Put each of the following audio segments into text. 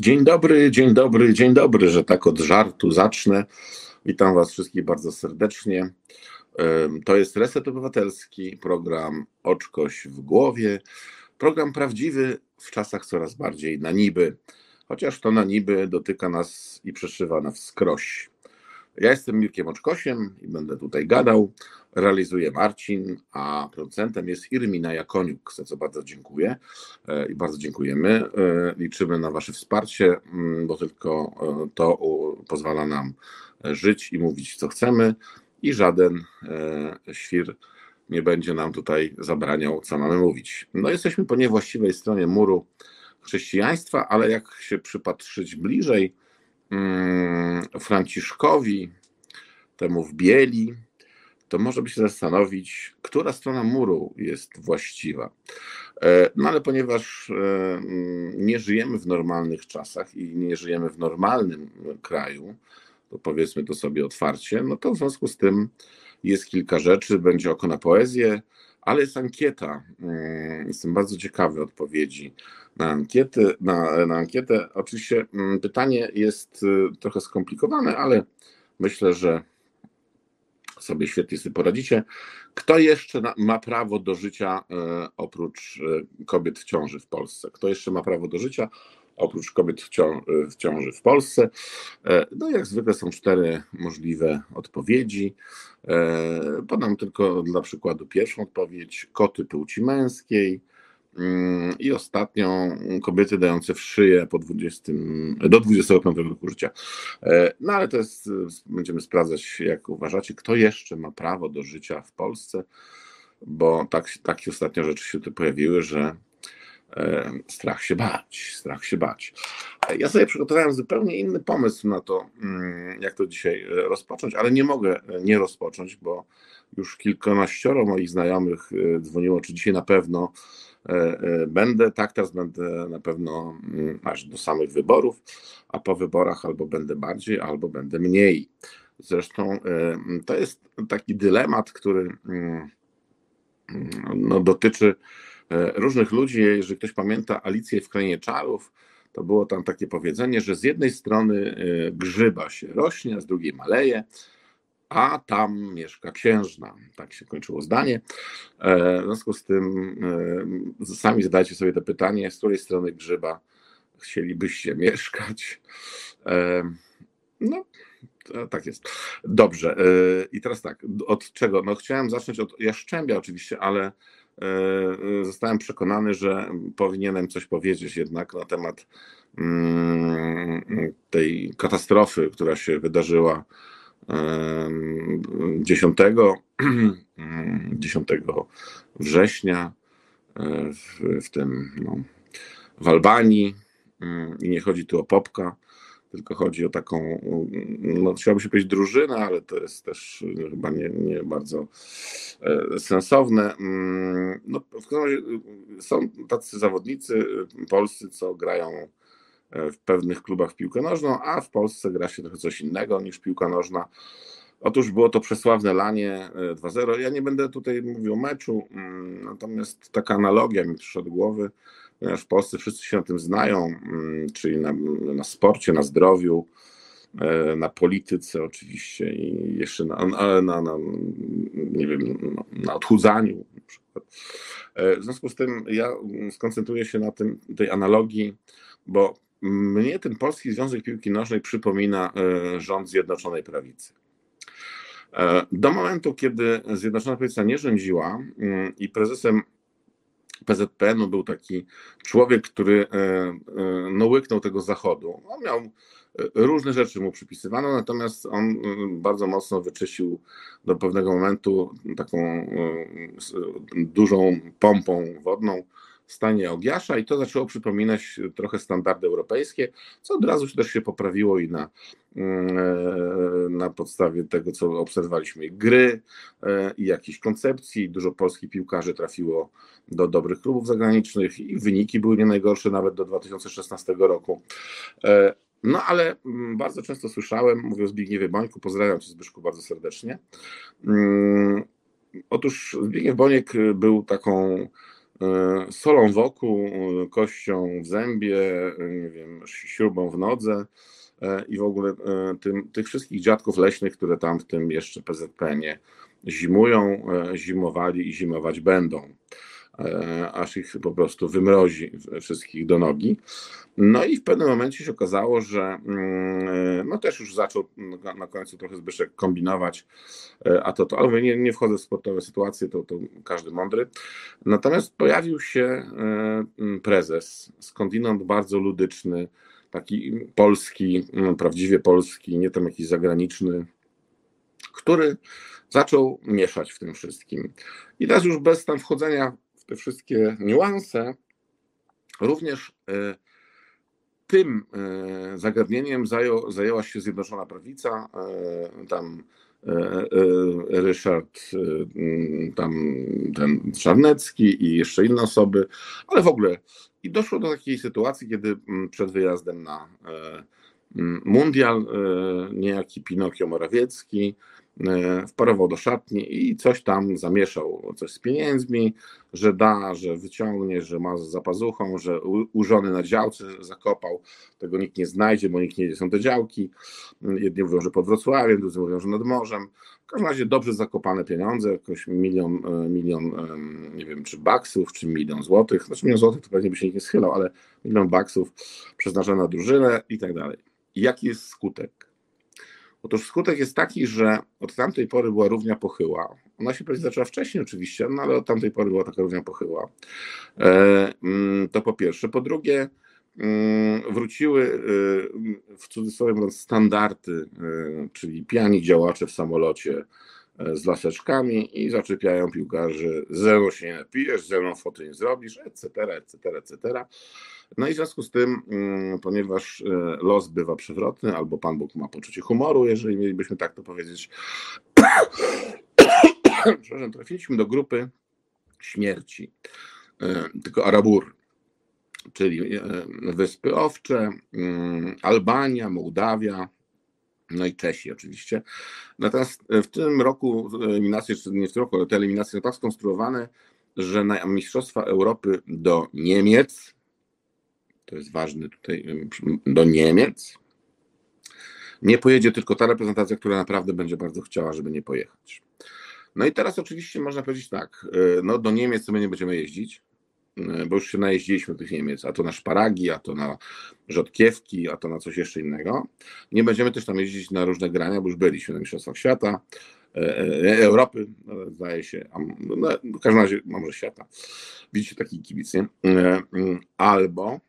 Dzień dobry, dzień dobry, dzień dobry, że tak od żartu zacznę. Witam Was wszystkich bardzo serdecznie. To jest Reset Obywatelski, program Oczkoś w głowie. Program prawdziwy w czasach coraz bardziej na niby, chociaż to na niby dotyka nas i przeszywa na wskroś. Ja jestem Mirkiem Oczkosiem i będę tutaj gadał. Realizuje Marcin, a producentem jest Irmina Jakoniuk, za co bardzo dziękuję e, i bardzo dziękujemy. E, liczymy na Wasze wsparcie, mm, bo tylko e, to pozwala nam żyć i mówić, co chcemy, i żaden świr nie będzie nam tutaj zabraniał, co mamy mówić. No, jesteśmy po niewłaściwej stronie muru chrześcijaństwa, ale jak się przypatrzyć bliżej, Franciszkowi, temu w bieli, to może by się zastanowić, która strona muru jest właściwa. E, no ale ponieważ e, mm, nie żyjemy w normalnych czasach i nie żyjemy w normalnym kraju, to powiedzmy to sobie otwarcie, no to w związku z tym jest kilka rzeczy, będzie oko na poezję, ale jest ankieta. Mm, jestem bardzo ciekawy odpowiedzi na ankietę. Na, na ankietę. Oczywiście mm, pytanie jest y, trochę skomplikowane, ale myślę, że sobie świetnie sobie poradzicie. Kto jeszcze ma prawo do życia y, oprócz y, kobiet w ciąży w Polsce? Kto jeszcze ma prawo do życia oprócz kobiet w ciąży w Polsce? E, no jak zwykle są cztery możliwe odpowiedzi. E, podam tylko dla przykładu pierwszą odpowiedź. Koty płci męskiej, Mm, I ostatnią kobiety dające w szyję po 20, do 25 roku życia. E, no ale to jest, będziemy sprawdzać, jak uważacie, kto jeszcze ma prawo do życia w Polsce, bo tak, takie ostatnio rzeczy się tu pojawiły, że strach się bać, strach się bać. E, ja sobie przygotowałem zupełnie inny pomysł na to, mm, jak to dzisiaj rozpocząć, ale nie mogę nie rozpocząć, bo już kilkanaścioro moich znajomych dzwoniło, czy dzisiaj na pewno E, e, będę, tak teraz będę na pewno mm, aż do samych wyborów, a po wyborach albo będę bardziej, albo będę mniej. Zresztą e, to jest taki dylemat, który mm, no, dotyczy różnych ludzi. Jeżeli ktoś pamięta Alicję w Krainie Czarów, to było tam takie powiedzenie, że z jednej strony grzyba się rośnie, a z drugiej maleje a tam mieszka księżna. Tak się kończyło zdanie. E, w związku z tym e, sami zadajcie sobie to pytanie, z której strony grzyba chcielibyście mieszkać. E, no, tak jest. Dobrze. I teraz tak, od czego? No chciałem zacząć od Jaszczębia oczywiście, ale zostałem przekonany, że powinienem coś powiedzieć jednak na temat mm, tej katastrofy, która się wydarzyła 10, 10 września e, w, w tym no, w Albanii. Mm, i nie chodzi tu o popka, tylko chodzi o taką, no chciałoby się powiedzieć drużynę, ale to jest też chyba nie, nie bardzo e, sensowne. Mm, no, w każdym razie są tacy zawodnicy polscy, co grają E, w pewnych klubach w piłkę nożną, a w Polsce gra się trochę coś innego niż piłka nożna. Otóż było to przesławne lanie 2-0. E, ja nie będę tutaj mówił o meczu, mm, natomiast taka analogia mi przyszła do głowy, w Polsce wszyscy się na tym znają, mm, czyli na, na sporcie, na zdrowiu, e, na polityce oczywiście i jeszcze na, na, na, na nie wiem, na odchudzaniu na przykład. W związku z tym ja skoncentruję się na tym, tej analogii, bo mnie ten Polski Związek Piłki Nożnej przypomina e, rząd Zjednoczonej Prawicy. E, do momentu, kiedy Zjednoczona Prawica nie rządziła mm, i prezesem PZPN był taki człowiek, który e, no, łyknął tego zachodu. On miał różne rzeczy mu przypisywano, natomiast on bardzo mocno wyczyścił do pewnego momentu taką dużą pompą wodną stanie Ogiasza i to zaczęło przypominać trochę standardy europejskie, co od razu też się poprawiło i na, mm, e, na podstawie tego, co obserwowaliśmy, gry e, i jakichś koncepcji. Dużo polskich piłkarzy trafiło do dobrych klubów zagranicznych i wyniki były nie najgorsze nawet do 2016 roku. E, no ale mm, bardzo często słyszałem, mówię o Zbigniewie Bońku, pozdrawiam Cię Zbyszku bardzo serdecznie. Mm, otóż Zbigniew Boniek był taką solą wokół, kością w zębie, nie wiem, śrubą w nodze i w ogóle tym, tych wszystkich dziadków leśnych, które tam w tym jeszcze PZPN-ie zimują, zimowali i zimować będą. E, aż ich po prostu wymrozi wszystkich do nogi. No i w pewnym momencie się okazało, że mm, no też już zaczął na końcu trochę Zbyszek kombinować, e, a to to, ale nie, nie wchodzę w sportowe sytuacje, to, to każdy mądry. Natomiast pojawił się e, prezes, skądinąd bardzo ludyczny, taki polski, prawdziwie polski, nie tam jakiś zagraniczny, który zaczął mieszać w tym wszystkim. I teraz już bez tam wchodzenia te wszystkie niuanse, również e, tym e, zagadnieniem zajął, zajęła się Zjednoczona Prawica, e, tam Ryszard, tam ten Czarnecki i jeszcze inne osoby, ale w ogóle i doszło do takiej sytuacji, kiedy przed wyjazdem na mundial niejaki Pinokio Morawiecki wparował do szatni i coś tam zamieszał, coś z pieniędzmi, że da, że wyciągnie, że ma za pazuchą, że u, żony na działce zakopał, tego nikt nie znajdzie, bo nikt nie wie, są te działki. Jedni mówią, że pod Wrocławiem, drudzy mówią, że nad morzem. W każdym razie dobrze zakopane pieniądze, jakoś milion, e, milion nie wiem, czy baksów, czy milion złotych. Znaczy milion złotych to pewnie by się nikt nie schylał, ale milion baksów przeznaczone na drużynę i tak dalej. Jaki jest skutek? Otóż skutek jest taki, że od tamtej pory była równia pochyła. Ona się pewnie zaczęła wcześniej oczywiście, no ale od tamtej pory była taka równia pochyła. E, mm, to po pierwsze. Po drugie, mm, wróciły e, w cudzysłowie mówiąc standardy, e, czyli piani działacze w samolocie z laseczkami i zaczepiają piłkarzy, ze mną się nie napijesz, ze mną foty nie zrobisz, etc., etc., etc. No i w związku z tym, mm, ponieważ e, los bywa przewrotny, albo Pan Bóg ma poczucie humoru, jeżeli mielibyśmy tak to powiedzieć, przepraszam, trafiliśmy do grupy śmierci, e, tylko Arabur, czyli e, Wyspy Owcze, mm, Albania, Mołdawia, no i Czesi oczywiście. Natomiast w tym roku eliminacje, czy nie w tym roku, ale te eliminacje są tak skonstruowane, że na Mistrzostwa Europy do Niemiec to jest ważny tutaj, do Niemiec. Nie pojedzie tylko ta reprezentacja, która naprawdę będzie bardzo chciała, żeby nie pojechać. No i teraz oczywiście można powiedzieć tak, y, no do Niemiec my nie będziemy jeździć, y, bo już się najeździliśmy tych Niemiec, a to na szparagi, a to na rzodkiewki, a to na coś jeszcze innego. Nie będziemy też tam jeździć na różne grania, bo już byliśmy na Mistrzostwach Świata, y, Europy, no, zdaje się, no, w każdym razie, może świata. Widzicie taki kibic, nie? Albo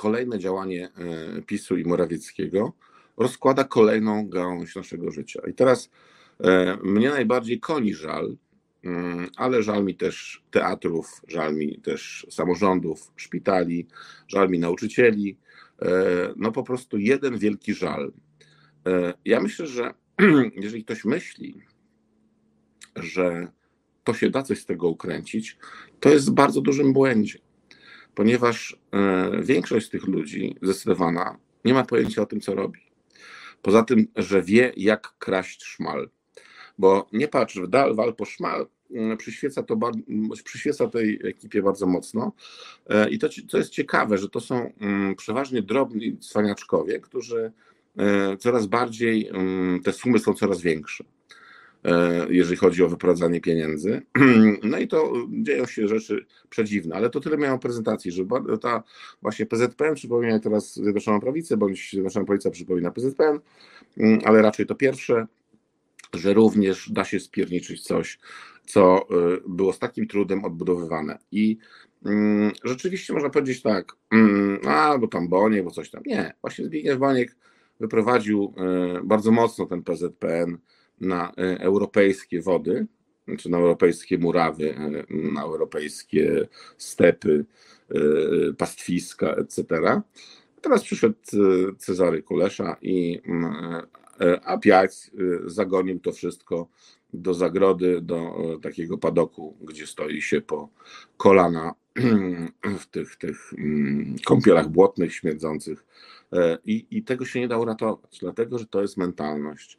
kolejne działanie e, PiSu i Morawieckiego rozkłada kolejną gałąź naszego życia. I teraz e, mnie najbardziej koni żal, mm, ale żal mi też teatrów, żal mi też samorządów, szpitali, żal mi nauczycieli. E, no po prostu jeden wielki żal. Ja myślę, że jeżeli ktoś myśli, że to się da coś z tego ukręcić, to jest w bardzo dużym błędzie ponieważ e, większość z tych ludzi, zdecydowana, nie ma pojęcia o tym, co robi. Poza tym, że wie, jak kraść szmal. Bo nie patrz w dal, wal po szmal, mm, przyświeca, to, przyświeca tej ekipie bardzo mocno. E, I to, jest ciekawe, że to są mm, przeważnie drobni cwaniaczkowie, którzy e, coraz bardziej, mm, te sumy są coraz większe. E, jeżeli chodzi o wyprowadzanie pieniędzy. No i to dzieją się rzeczy przedziwne, ale to tyle miałem prezentacji, że ta właśnie PZPN przypomina teraz Zjednoczoną Prawicę, bądź Zjednoczona Prawica przypomina PZPN, mm, ale raczej to pierwsze, że również da się spierniczyć coś, co e, było z takim trudem odbudowywane. I mm, rzeczywiście można powiedzieć tak, mm, a bo tam Boniek, bo coś tam. Nie, właśnie Zbigniew Boniek wyprowadził e, bardzo mocno ten PZPN, na e, europejskie wody, czy na europejskie murawy, e, na europejskie stepy, e, pastwiska, etc. Teraz przyszedł Cezary Kulesza i a Piać zagonił to wszystko do zagrody, do takiego padoku, gdzie stoi się po kolana w tych, tych mm, kąpielach błotnych, śmierdzących. I, I tego się nie da uratować, dlatego że to jest mentalność.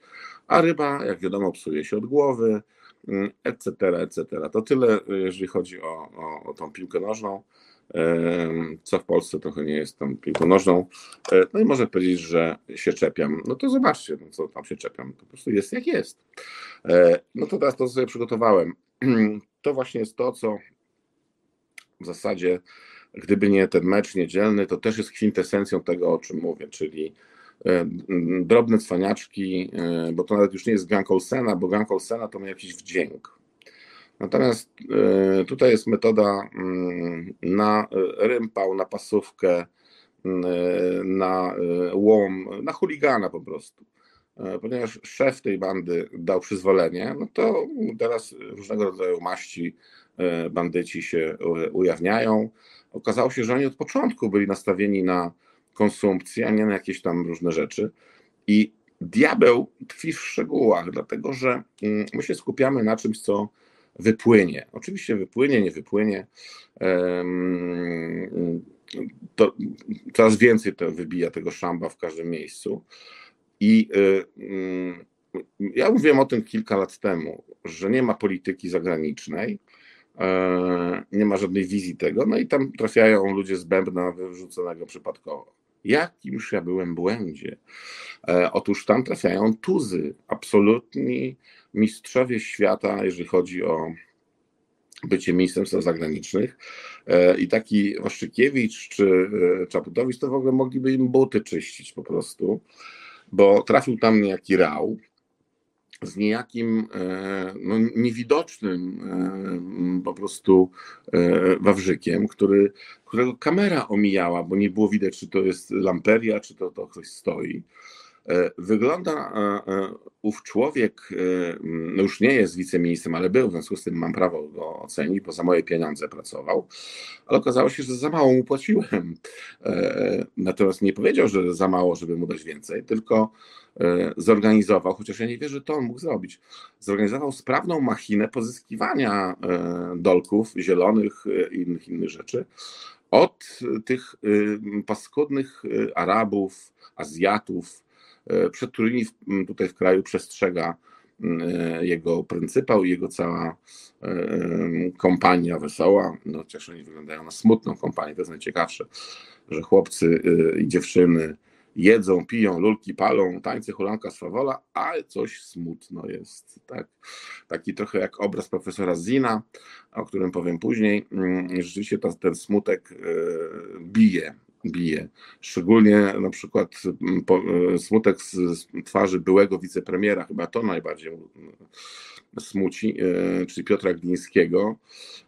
A ryba, jak wiadomo, psuje się od głowy. etc., etc. To tyle, jeżeli chodzi o, o, o tą piłkę nożną co w Polsce trochę nie jest tą piłką nożną. E, no i może powiedzieć, że się czepiam. No to zobaczcie, no co tam się czepiam. Po prostu jest jak jest. E, no to teraz to sobie przygotowałem. To właśnie jest to, co w zasadzie, gdyby nie ten mecz niedzielny, to też jest kwintesencją tego, o czym mówię, czyli drobne cwaniaczki, bo to nawet już nie jest gang Olsena, bo gang Olsena to ma jakiś wdzięk Natomiast e, tutaj jest metoda mm, na e, rympał, na pasówkę, mm, e, na łom, na chuligana po prostu. Ponieważ szef tej bandy dał przyzwolenie, no to teraz różnego rodzaju maści bandyci się ujawniają. Okazało się, że oni od początku byli nastawieni na konsumpcję, a nie na jakieś tam różne rzeczy. I diabeł tkwi w szczegółach, dlatego że mm, my się skupiamy na czymś, co wypłynie. Oczywiście wypłynie, nie wypłynie. To coraz więcej to wybija tego szamba w każdym miejscu. I y, mm, ja mówiłem o tym kilka lat temu, że nie ma polityki zagranicznej, e, nie ma żadnej wizji tego, no i tam trafiają ludzie z bębna wyrzuconego przypadkowo. Jakimż ja byłem błędzie. E, otóż tam trafiają tuzy, absolutni mistrzowie świata, jeżeli chodzi o bycie ministrem spraw zagranicznych. E, I taki Waszczykiewicz czy e, Czaputowicz to w ogóle mogliby im buty czyścić po prostu, bo trafił tam niejaki rał z niejakim no, niewidocznym po prostu Wawrzykiem, który, którego kamera omijała, bo nie było widać, czy to jest lamperia, czy to, to ktoś stoi. E, wygląda e, e, ów człowiek, no już nie jest wiceministrem, ale był, w związku z tym mam prawo go ocenić, bo za moje pieniądze pracował, ale okazało się, że za mało mu płaciłem. Natomiast nie powiedział, że za mało, żeby mu dać więcej, tylko zorganizował, chociaż ja nie wierzę, że to on mógł zrobić, zorganizował sprawną machinę pozyskiwania dolków zielonych i innych, innych rzeczy od tych paskudnych Arabów, Azjatów, przed którymi tutaj w kraju przestrzega e, jego pryncypał i jego cała e, kompania wesoła, no chociaż oni wyglądają na smutną kompanię, to jest najciekawsze, że chłopcy i dziewczyny jedzą, piją, lulki palą, tańce, hulanka, swawola, ale coś smutno jest, tak? Taki trochę jak obraz profesora Zina, o którym powiem później. Mm, rzeczywiście ten smutek bije bije. Szczególnie na przykład mm, e, smutek z twarzy byłego wicepremiera, chyba to najbardziej smuci, e, czyli Piotra Glińskiego,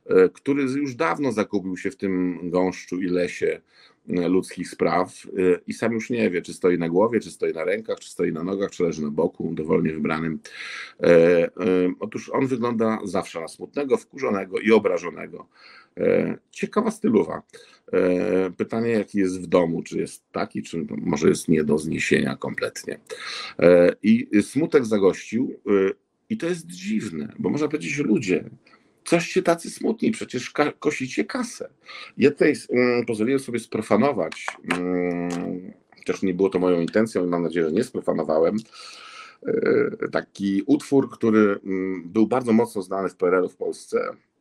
e, który już dawno zagubił się w tym gąszczu i lesie ludzkich spraw i sam już nie wie, czy stoi na głowie, czy stoi na rękach, czy stoi na nogach, czy leży na boku, dowolnie wybranym. Otóż on wygląda zawsze na smutnego, wkurzonego i obrażonego. Ciekawa stylowa. E, pytanie, jaki jest w domu, czy jest taki, czy może jest nie do zniesienia kompletnie. E, I smutek zagościł, e, i to jest dziwne, bo można powiedzieć, ludzie, coś się tacy smutni, przecież kosicie kasę. Ja tutaj um, pozwoliłem sobie sprofanować, um, chociaż nie było to moją intencją i mam nadzieję, że nie sprofanowałem, taki utwór, który um, był bardzo mocno znany w PRL w Polsce, Mm,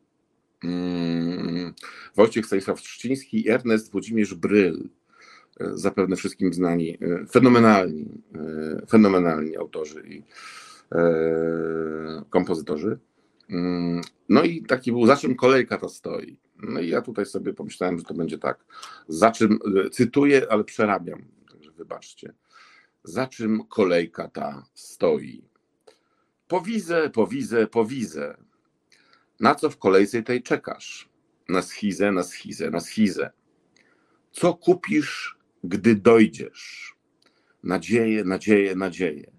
Wojciech Stanisław Trzciński i Ernest Włodzimierz Bryl, e, zapewne wszystkim znani, e, fenomenalni, e, fenomenalni autorzy i kompozytorzy. Mm, no i taki był, za czym kolejka to stoi. No i ja tutaj sobie pomyślałem, że to będzie tak. Za czym, cytuję, ale przerabiam, także wybaczcie. Za czym kolejka ta stoi? Powizę, powizę, powizę. Na co w kolejce tej czekasz? Na schizę, na schizę, na schizę. Co kupisz, gdy dojdziesz? Nadzieje, nadzieje, nadzieje.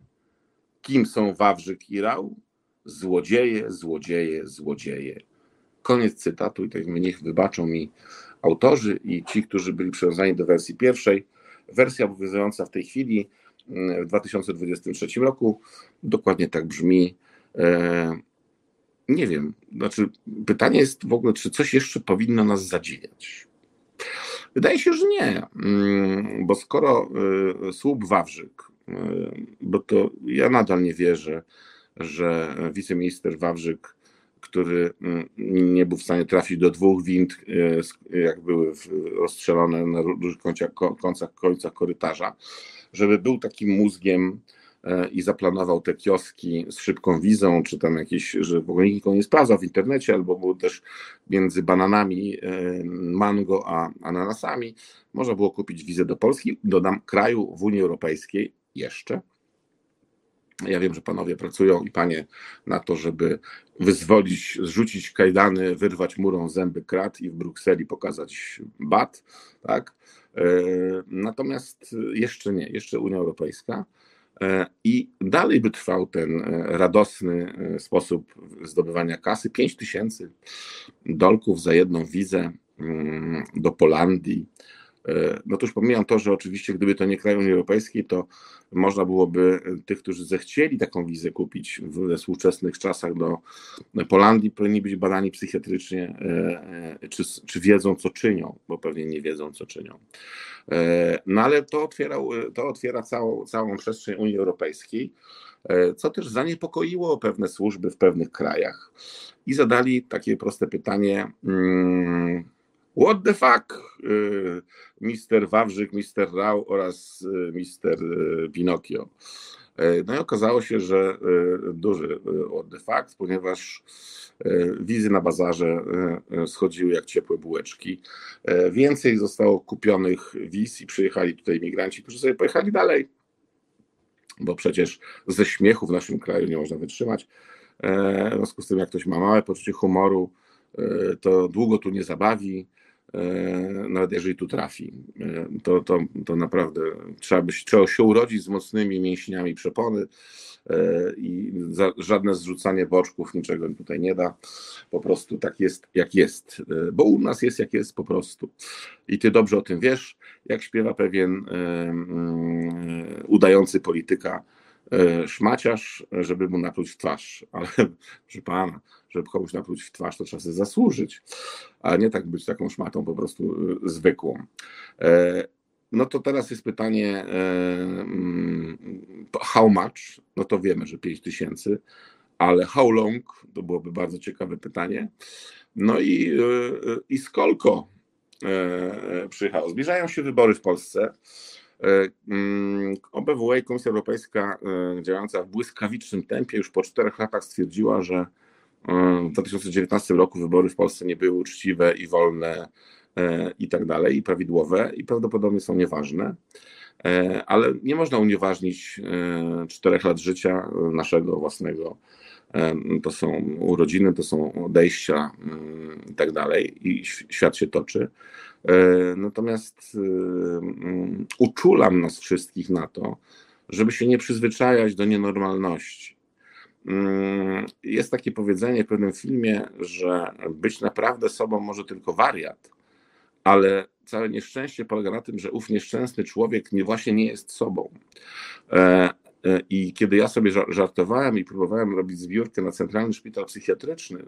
Kim są Wawrzyk i Rał? Złodzieje, złodzieje, złodzieje. Koniec cytatu i tak niech wybaczą mi autorzy i ci, którzy byli przywiązani do wersji pierwszej. Wersja obowiązująca w tej chwili w 2023 roku dokładnie tak brzmi. E, nie wiem. Znaczy, pytanie jest w ogóle, czy coś jeszcze powinno nas zadziwiać. Wydaje się, że nie, mm, bo skoro y, słup Wawrzyk, y, bo to ja nadal nie wierzę, że wiceminister Wawrzyk, który mm, nie był w stanie trafić do dwóch wind, jak były rozstrzelone na różnych końcach, końcach, korytarza, żeby był takim mózgiem i zaplanował te kioski z szybką wizą, czy tam jakieś, że w ogóle nikt go nie sprawdzał w internecie, albo było też między bananami e, mango a ananasami, można było kupić wizę do Polski, dodam kraju w Unii Europejskiej jeszcze. Ja wiem, że panowie pracują i panie na to, żeby wyzwolić, zrzucić kajdany, wyrwać murą zęby krat i w Brukseli pokazać bat, tak? E, natomiast jeszcze nie, jeszcze Unia Europejska. E, I dalej by trwał ten e, radosny e, sposób zdobywania kasy. 5 tysięcy dolków za jedną wizę mm, do Polandii. No to już pomijam to, że oczywiście gdyby to nie kraj Unii Europejskiej, to można byłoby tych, którzy zechcieli taką wizę kupić w współczesnych czasach do Polandii, powinni być badani psychiatrycznie, czy, czy wiedzą, co czynią, bo pewnie nie wiedzą, co czynią. E, no ale to, otwiera, to otwiera całą, całą przestrzeń Unii Europejskiej, e, co też zaniepokoiło pewne służby w pewnych krajach i zadali takie proste pytanie. What the fuck, e, mister Wawrzyk, mister Rał oraz mister Pinokio. No i okazało się, że duży what the fuck, ponieważ E, wizy na bazarze e, e, schodziły jak ciepłe bułeczki. Więcej zostało kupionych wiz i przyjechali tutaj migranci, którzy sobie pojechali dalej, bo przecież ze śmiechu w naszym kraju nie można wytrzymać. W związku z tym, jak ktoś ma małe poczucie humoru, to długo tu nie zabawi, nawet jeżeli tu trafi. To, to, to naprawdę trzeba, być, trzeba się urodzić z mocnymi mięśniami przepony, E, i żadne zrzucanie boczków niczego tutaj nie da. Po prostu tak jest, jak jest. E, bo u nas jest, jak jest po prostu. I ty dobrze o tym wiesz, jak śpiewa pewien um, udający polityka szmaciarz, żeby mu napluć w twarz. Ale proszę pana, żeby komuś napluć w twarz, to trzeba sobie zasłużyć, a nie tak być taką szmatą po prostu zwykłą. No to teraz jest pytanie, e, mm, how much? No to wiemy, że 5 tysięcy, ale how long? To byłoby bardzo ciekawe pytanie. No i, e, i skolko e, przyjechało. Zbliżają się wybory w Polsce. Mm, OBWE, Komisja Europejska, działająca w błyskawicznym tempie, już po czterech latach stwierdziła, że w 2019 roku wybory w Polsce nie były uczciwe i wolne E, i tak dalej, i prawidłowe, i prawdopodobnie są nieważne. E, ale nie można unieważnić e, czterech lat życia naszego własnego. To są urodziny, to są odejścia i tak dalej, i świat się toczy. Natomiast uczulam nas wszystkich na to, żeby się nie przyzwyczajać do nienormalności. Jest takie powiedzenie w pewnym filmie, że być naprawdę sobą może tylko wariat ale całe nieszczęście polega na tym, że ów nieszczęsny człowiek nie, właśnie nie jest sobą. E, e, I kiedy ja sobie żartowałem i próbowałem robić zbiórkę na Centralny Szpital Psychiatryczny,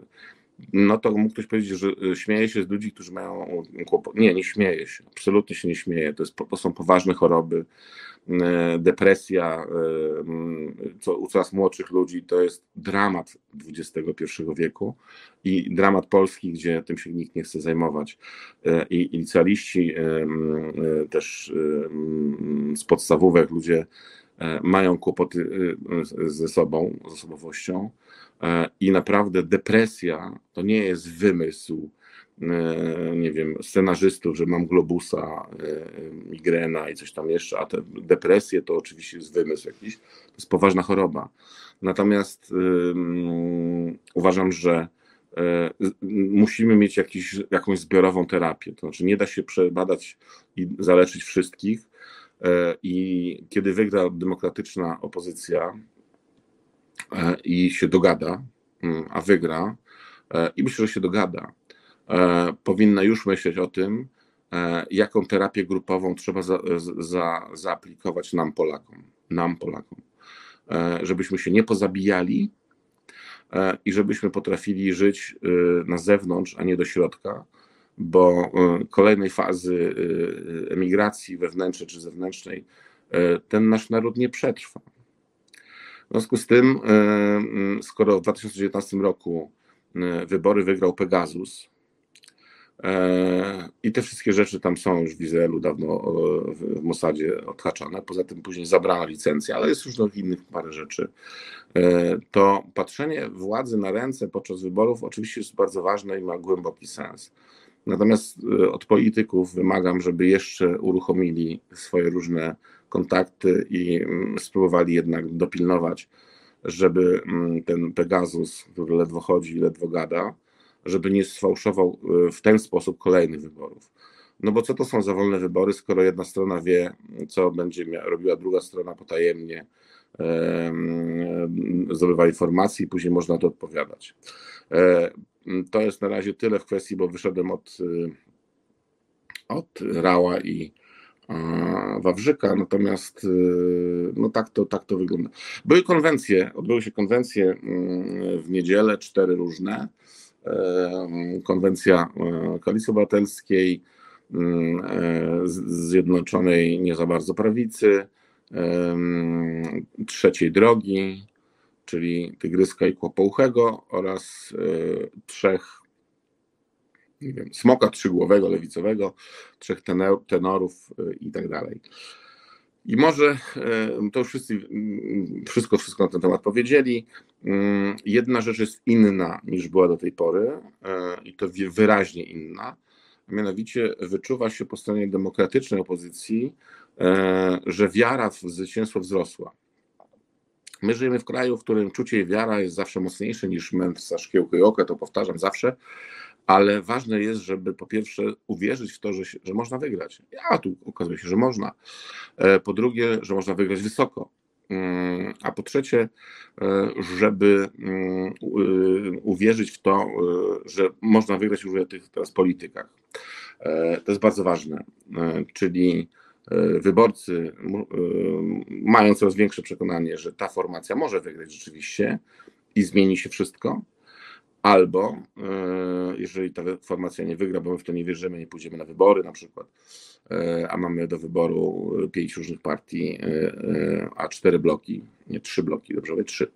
no to mógł ktoś powiedzieć, że e, śmieje się z ludzi, którzy mają kłopot. Nie, nie śmieje się. Absolutnie się nie śmieje. To, to są poważne choroby. E, depresja e, co, u coraz młodszych ludzi to jest dramat XXI wieku i dramat Polski, gdzie tym się nikt nie chce zajmować. I, i licealiści też z podstawówek ludzie mają kłopoty ze sobą, z osobowością I naprawdę depresja to nie jest wymysł, e, nie wiem, scenarzystów, że mam globusa, e, migrena i coś tam jeszcze, a te depresje to oczywiście jest wymysł jakiś, to jest poważna choroba. Natomiast uważam, że musimy mieć jakiś, jakąś zbiorową terapię. To znaczy, nie da się przebadać i zaleczyć wszystkich. I kiedy wygra demokratyczna opozycja, E, i się dogada, mm, a wygra, e, i myślę, że się dogada, e, powinna już myśleć o tym, jaką terapię grupową trzeba za, za, zaaplikować nam Polakom, nam Polakom, żebyśmy się nie pozabijali i żebyśmy potrafili żyć na zewnątrz, a nie do środka, bo kolejnej fazy emigracji wewnętrznej czy zewnętrznej ten nasz naród nie przetrwa. W związku z tym, skoro w 2019 roku wybory wygrał Pegasus, i te wszystkie rzeczy tam są już w Izraelu dawno w Mossadzie odhaczone. Poza tym później zabrano licencję, ale jest różnych innych parę rzeczy. To patrzenie władzy na ręce podczas wyborów oczywiście jest bardzo ważne i ma głęboki sens. Natomiast e, od polityków wymagam, żeby jeszcze uruchomili swoje różne kontakty i mm, spróbowali jednak dopilnować, żeby mm, ten Pegasus, który ledwo chodzi, ledwo gada, żeby nie sfałszował e, w ten sposób kolejnych wyborów. No bo co to są za wolne wybory, skoro jedna strona wie, co będzie robiła druga strona potajemnie, zdobywa informacji i później można to odpowiadać. E, to jest na razie tyle w kwestii, bo wyszedłem od, y, od Rała i Wawrzyka, natomiast y, no tak to, tak to wygląda. Były konwencje, odbyły się konwencje mm, w niedzielę, cztery różne. Konwencja e, Koalicji Obywatelskiej, mm, e, Zjednoczonej nie za bardzo prawicy, trzeciej drogi, czyli Tygryska i Kłopouchego oraz y, trzech nie wiem, smoka trzygłowego, lewicowego, trzech tenorów y, i tak dalej. I może y, to już wszyscy wszystko, wszystko na ten temat powiedzieli. Jedna rzecz jest inna niż była do tej pory i to wyraźnie inna. Mianowicie wyczuwa się po stronie demokratycznej opozycji, że wiara w zwycięstwo wzrosła. My żyjemy w kraju, w którym czucie i wiara jest zawsze mocniejsze niż mędrca, szkiełko i oka, to powtarzam zawsze, ale ważne jest, żeby po pierwsze uwierzyć w to, że, że można wygrać. A tu okazuje się, że można. E, po drugie, że można wygrać wysoko. Mm, a po trzecie, e, żeby mm, uwierzyć w to, e, że można wygrać już w tych teraz politykach. To jest bardzo ważne. Czyli E, wyborcy e, mają coraz większe przekonanie, że ta formacja może wygrać rzeczywiście i zmieni się wszystko, albo e, jeżeli ta formacja nie wygra, bo my w to nie wierzymy, nie pójdziemy na wybory na przykład, a mamy do wyboru pięć różnych partii, a cztery bloki, nie trzy bloki, dobrze mówię, trzy,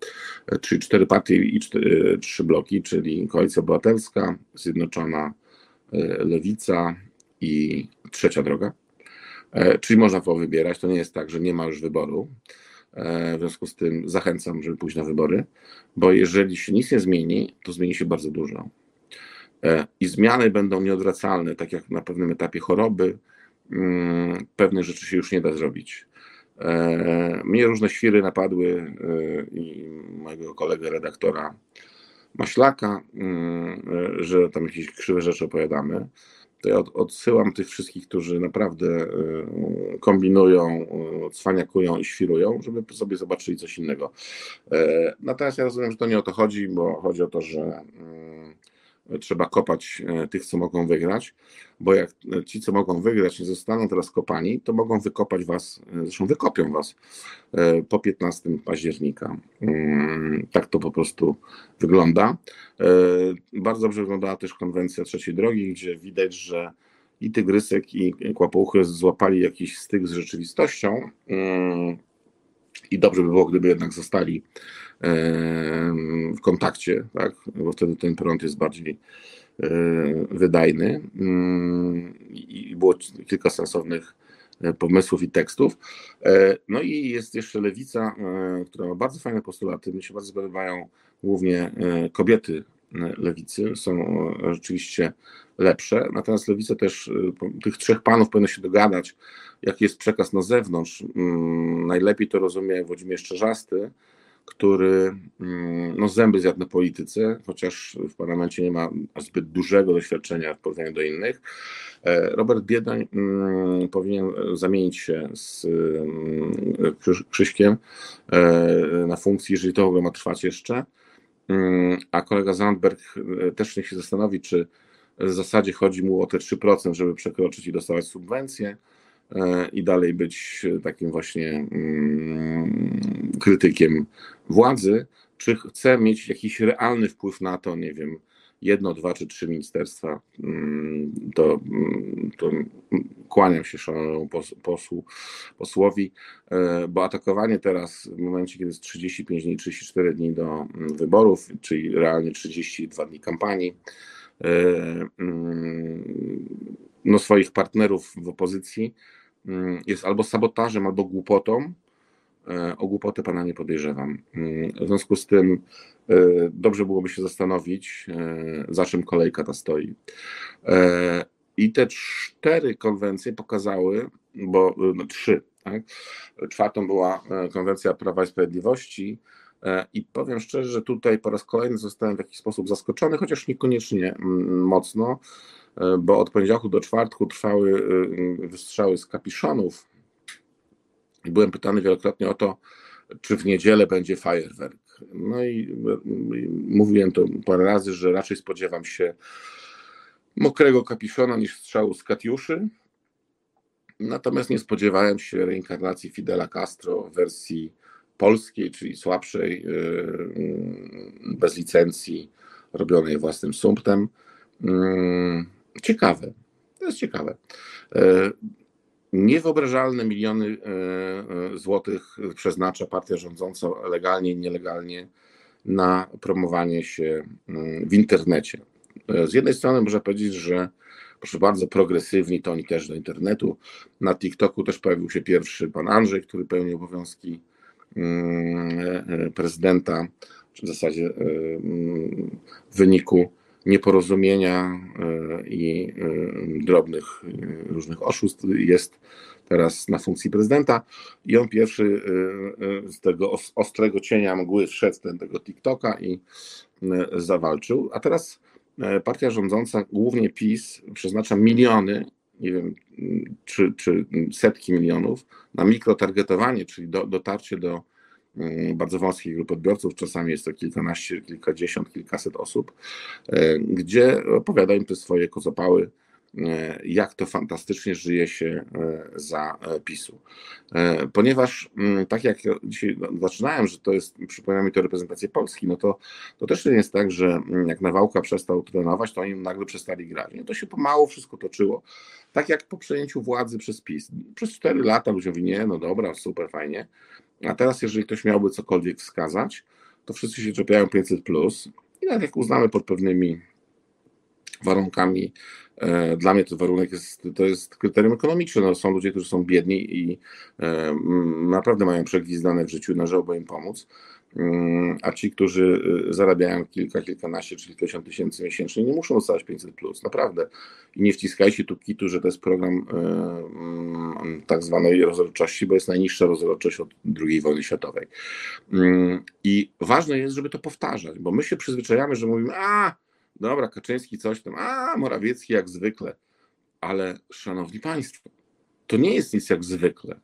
czyli cztery partie i cztery, trzy bloki, czyli Koalicja Obywatelska, Zjednoczona Lewica i Trzecia Droga, E, czyli można było wybierać, to nie jest tak, że nie ma już wyboru. E, w związku z tym zachęcam, żeby pójść na wybory, bo jeżeli się nic nie zmieni, to zmieni się bardzo dużo. E, I zmiany będą nieodwracalne, tak jak na pewnym etapie choroby, mm, pewnych rzeczy się już nie da zrobić. Mnie różne świry napadły i mojego kolegę redaktora Maślaka, mm, że tam jakieś krzywe rzeczy opowiadamy to ja odsyłam tych wszystkich, którzy naprawdę y, kombinują, y, cwaniakują i świrują, żeby sobie zobaczyli coś innego. E, natomiast ja rozumiem, że to nie o to chodzi, bo chodzi o to, że y, trzeba kopać tych, co mogą wygrać, bo jak ci, co mogą wygrać, nie zostaną teraz kopani, to mogą wykopać was, zresztą wykopią was po 15 października. Mm, tak to po prostu wygląda. E, bardzo dobrze wyglądała też konwencja trzeciej drogi, gdzie widać, że i Tygrysek i Kłapouchy złapali jakiś styk z rzeczywistością mm, i dobrze by było, gdyby jednak zostali e, w kontakcie, tak? bo wtedy ten prąd jest bardziej e, wydajny mm, i było kilka sensownych pomysłów i tekstów. No i jest jeszcze Lewica, która ma bardzo fajne postulaty, mi się bardzo podobają głównie e, kobiety e, lewicy są e, rzeczywiście lepsze. Natomiast lewica też, tych trzech panów powinno się dogadać, jaki jest przekaz na zewnątrz. Mm, najlepiej to rozumie Włodzimierz Czerzasty, który mm, no, zęby zjadł na polityce, chociaż w parlamencie nie ma zbyt dużego doświadczenia w porównaniu do innych. Robert Biedań mm, powinien zamienić się z Krzyśkiem na funkcji, jeżeli to w ogóle ma trwać jeszcze Mm, a kolega Zandberg e, też niech się zastanowi, czy w zasadzie chodzi mu o te 3%, żeby przekroczyć i dostawać subwencje e, i dalej być takim właśnie mm, krytykiem władzy, czy chce mieć jakiś realny wpływ na to, nie wiem, jedno, dwa czy trzy ministerstwa, mm, to, mm, to kłaniam się szanowną posłu, posłowi, e, bo atakowanie teraz w momencie, kiedy jest 35 dni, 34 dni do wyborów, czyli realnie 32 dni kampanii, e, no swoich partnerów w opozycji jest albo sabotażem, albo głupotą, E, o głupotę pana nie podejrzewam. Mm, w związku z tym e, dobrze byłoby się zastanowić, e, za czym kolejka ta stoi. I te cztery konwencje pokazały, bo no, trzy, tak? czwartą była konwencja Prawa i Sprawiedliwości. I powiem szczerze, że tutaj po raz kolejny zostałem w jakiś sposób zaskoczony, chociaż niekoniecznie mm, mocno, bo od poniedziałku do czwartku trwały wystrzały z kapiszonów Byłem pytany wielokrotnie o to, czy w niedzielę będzie fajerwerk. No i mówiłem to parę razy, że raczej spodziewam się mokrego kapiszona niż strzału z Katiuszy. Natomiast nie spodziewałem się reinkarnacji Fidela Castro w wersji polskiej, czyli słabszej, bez licencji, robionej własnym sumptem. Ciekawe. To jest ciekawe. Yy, Niewyobrażalne miliony e, e, złotych przeznacza partia rządząca legalnie i nielegalnie na promowanie się w internecie. E, z jednej strony można powiedzieć, że proszę bardzo, progresywni to oni też do internetu. Na TikToku też pojawił się pierwszy pan Andrzej, który pełni obowiązki prezydenta, czy w zasadzie w wyniku nieporozumienia e, i e, drobnych e, różnych oszustw jest teraz na funkcji prezydenta. I on pierwszy z tego ostrego cienia mgły wszedł ten tego TikToka i zawalczył, a teraz partia rządząca, głównie PiS, przeznacza miliony, nie wiem, czy, czy setki milionów na mikrotargetowanie, czyli do, dotarcie do bardzo wąskiej grupy odbiorców, czasami jest to kilkanaście, kilkadziesiąt, kilkaset osób, e, gdzie opowiada im te swoje kozopały, e, jak to fantastycznie żyje się e, za PiSu. Ponieważ mm, tak jak dzisiaj zaczynałem, że to jest, przypomina mi to reprezentację Polski, no to, to też nie jest tak, że mm, jak Nawałka przestał trenować, to oni nagle przestali grać. Nie, to się pomału wszystko toczyło, tak jak po przejęciu władzy przez PiS. Przez cztery lata ludzie mówili, nie, no dobra, super, fajnie, a teraz, jeżeli ktoś miałby cokolwiek wskazać, to wszyscy się czepiają 500. Plus. I nawet jak uznamy pod pewnymi warunkami, e, dla mnie to warunek jest, to jest kryterium ekonomiczne. No, są ludzie, którzy są biedni i e, naprawdę mają przegwizdane w życiu, należałoby im pomóc. Mm, a ci, którzy y, zarabiają kilka, kilkanaście czy kilkadziesiąt tysięcy miesięcznie, nie muszą dostać 500 plus, naprawdę. I nie wciskajcie tu kitu, że to jest program y, mm, tak zwanej rozrodczości, bo jest najniższa rozrodczość od II wojny światowej. Mm, I ważne jest, żeby to powtarzać, bo my się przyzwyczajamy, że mówimy, a dobra, Kaczyński coś tam, a Morawiecki jak zwykle. Ale szanowni państwo, to nie jest nic jak zwykle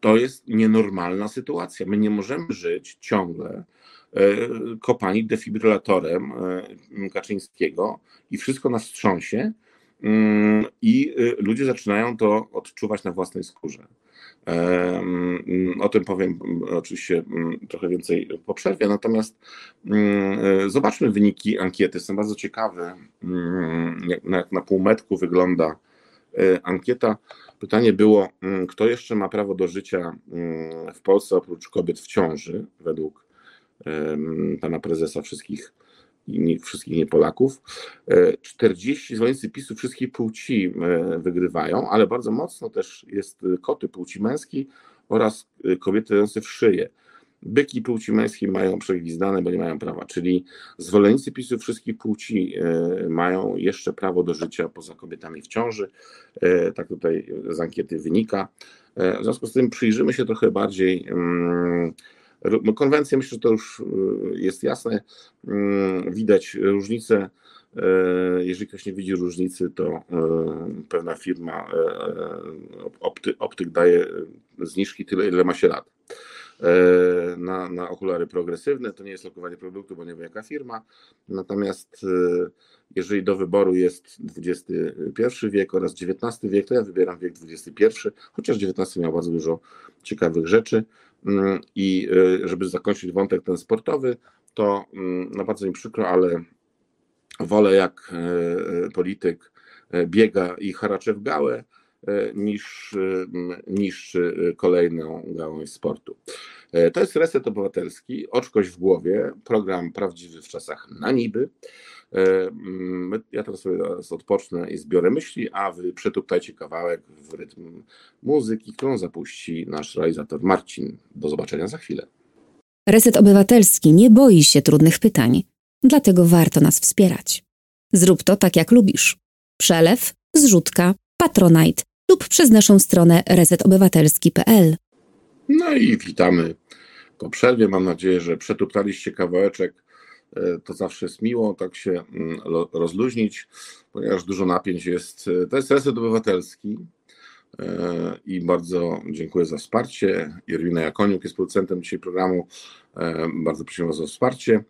to jest nienormalna sytuacja. My nie możemy żyć ciągle e, kopani defibrylatorem e, Kaczyńskiego i wszystko nas wstrząsie mm, i e, ludzie zaczynają to odczuwać na własnej skórze. Mm, o tym powiem mm, oczywiście trochę więcej po przerwie, natomiast zobaczmy wyniki ankiety. Są bardzo ciekawe, jak na półmetku wygląda ankieta Pytanie było, mm, kto jeszcze ma prawo do życia mm, w Polsce oprócz kobiet w ciąży, według pana prezesa wszystkich wszystkich nie Polaków. 40 e, zwolennicy PiSu wszystkich płci e, wygrywają, ale bardzo mocno też jest koty płci męskiej oraz e, kobiety dające w szyję. Byki płci męskiej mają przegwizdane, bo nie mają prawa, czyli zwolennicy PiSu wszystkich płci e, mają jeszcze prawo do życia poza kobietami w ciąży. E, tak tutaj z ankiety wynika. E, w związku z tym przyjrzymy się trochę bardziej. Mm, konwencja, myślę, że to już jest jasne. Mm, widać różnice. Jeżeli ktoś nie widzi różnicy, to pewna firma optyk daje zniżki tyle, ile ma się lat. E, na, na okulary progresywne. To nie jest lokowanie produktu, bo nie wiem jaka firma. Natomiast e, jeżeli do wyboru jest XXI wiek oraz XIX wiek, to ja wybieram wiek XXI, chociaż XIX miał bardzo dużo ciekawych rzeczy. Mm, I e, żeby zakończyć wątek ten sportowy, to mm, no bardzo mi przykro, ale wolę jak polityk biega i haracze w gałę, niż niszczy kolejną gałąź sportu. To jest Reset Obywatelski, Oczkość w głowie, program prawdziwy w czasach na niby. Ja teraz sobie odpocznę i zbiorę myśli, a wy przetuptajcie kawałek w rytm muzyki, którą zapuści nasz realizator Marcin. Do zobaczenia za chwilę. Reset Obywatelski nie boi się trudnych pytań, dlatego warto nas wspierać. Zrób to tak, jak lubisz. Przelew, zrzutka, patronite lub przez naszą stronę resetobywatelski.pl. No i witamy po przerwie. Mam nadzieję, że przetuptaliście kawałeczek. E, to zawsze jest miło tak się mm, rozluźnić, ponieważ dużo napięć jest. E, to jest Reset Obywatelski e, i bardzo dziękuję za wsparcie. Irwina Jakoniuk jest producentem dzisiaj programu. Bardzo prosimy Was o wsparcie.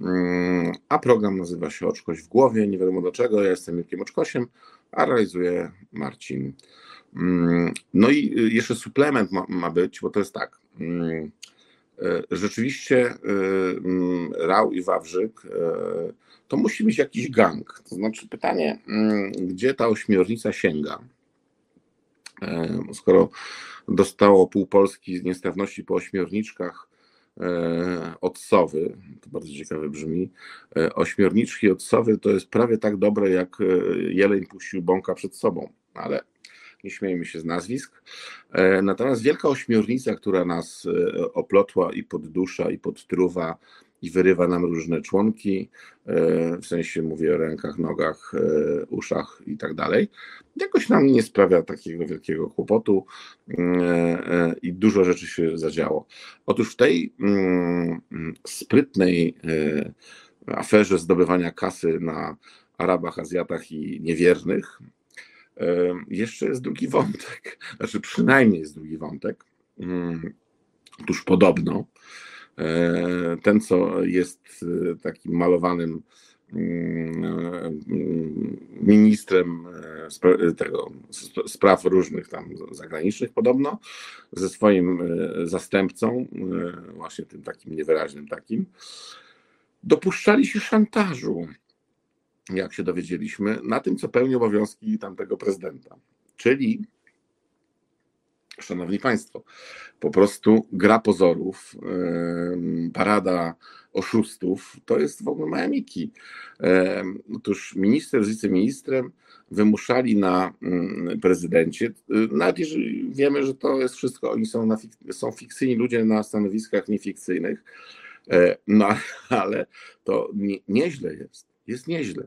Mm, a program nazywa się Oczkość w głowie. Nie wiadomo dlaczego. Ja jestem Mirkiem Oczkosiem, a realizuje Marcin. Mm, no i y, jeszcze suplement ma, ma być, bo to jest tak. Mm, e, rzeczywiście y, Rał i Wawrzyk to musi być jakiś gang. To znaczy pytanie, gdzie ta ośmiornica sięga? E, skoro dostało pół Polski niestrawności po ośmiorniczkach, od sowy, to bardzo ciekawe brzmi, e, ośmiorniczki od sowy to jest prawie tak dobre, jak e, jeleń puścił bąka przed sobą, ale nie śmiejmy się z nazwisk. Natomiast wielka ośmiornica, która nas oplotła i poddusza, i podtruwa, i wyrywa nam różne członki, e, w sensie mówię o rękach, nogach, e, uszach i tak dalej. Jakoś nam nie sprawia takiego wielkiego kłopotu e, i dużo rzeczy się zadziało. Otóż w tej mm, sprytnej aferze zdobywania kasy na Arabach, Azjatach i niewiernych, jeszcze jest drugi wątek, znaczy przynajmniej jest drugi wątek. Mm, otóż podobno E, ten, co jest e, takim malowanym mm, e, ministrem tego, spraw różnych tam zagranicznych podobno, ze swoim zastępcą, właśnie tym takim niewyraźnym takim, dopuszczali się szantażu, jak się dowiedzieliśmy, na tym, co pełni obowiązki tamtego prezydenta. Czyli Szanowni Państwo, po prostu gra pozorów, parada oszustów, to jest w ogóle Majamiki. Otóż minister z wiceministrem wymuszali na mm, prezydencie, y, nawet jeżeli wiemy, że to jest wszystko, oni są, na, są fikcyjni ludzie na stanowiskach niefikcyjnych, e, no ale to nie, nieźle jest jest nieźle.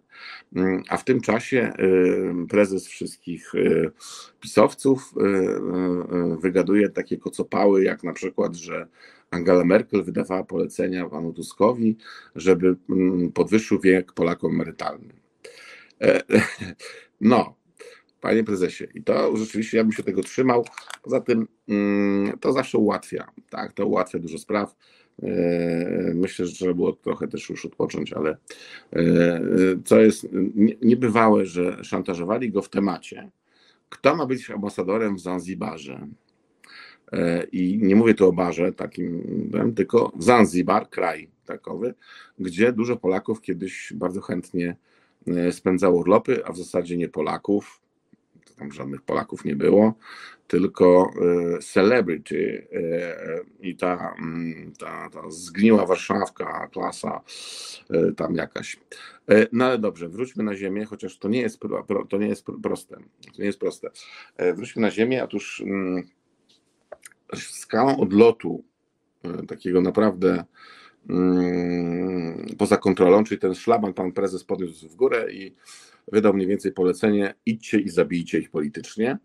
Mm, a w tym czasie y, prezes wszystkich y, pisowców y, wygaduje takie kocopały, jak na przykład, że Angela Merkel wydawała polecenia panu Tuskowi, żeby mm, podwyższył wiek Polakom emerytalny. E, no, panie prezesie, i to rzeczywiście ja bym się tego trzymał. Poza tym mm, to zawsze ułatwia, tak, to ułatwia dużo spraw myślę, że trzeba było trochę też już odpocząć, ale e, co jest niebywałe, że szantażowali go w temacie, kto ma być ambasadorem w Zanzibarze. E, I nie mówię tu o barze takim, tylko Zanzibar, kraj takowy, gdzie dużo Polaków kiedyś bardzo chętnie spędzało urlopy, a w zasadzie nie Polaków, tam żadnych Polaków nie było, tylko e, celebrity e, i ta, mm, ta, ta zgniła warszawka, klasa e, tam jakaś. No ale dobrze, wróćmy na ziemię, chociaż to nie jest, to nie jest proste. To nie jest proste. Wróćmy na ziemię, otóż mm, skalą odlotu takiego naprawdę mm, poza kontrolą, czyli ten szlaban pan prezes podniósł w górę i wydał mniej więcej polecenie: idźcie i zabijcie ich politycznie.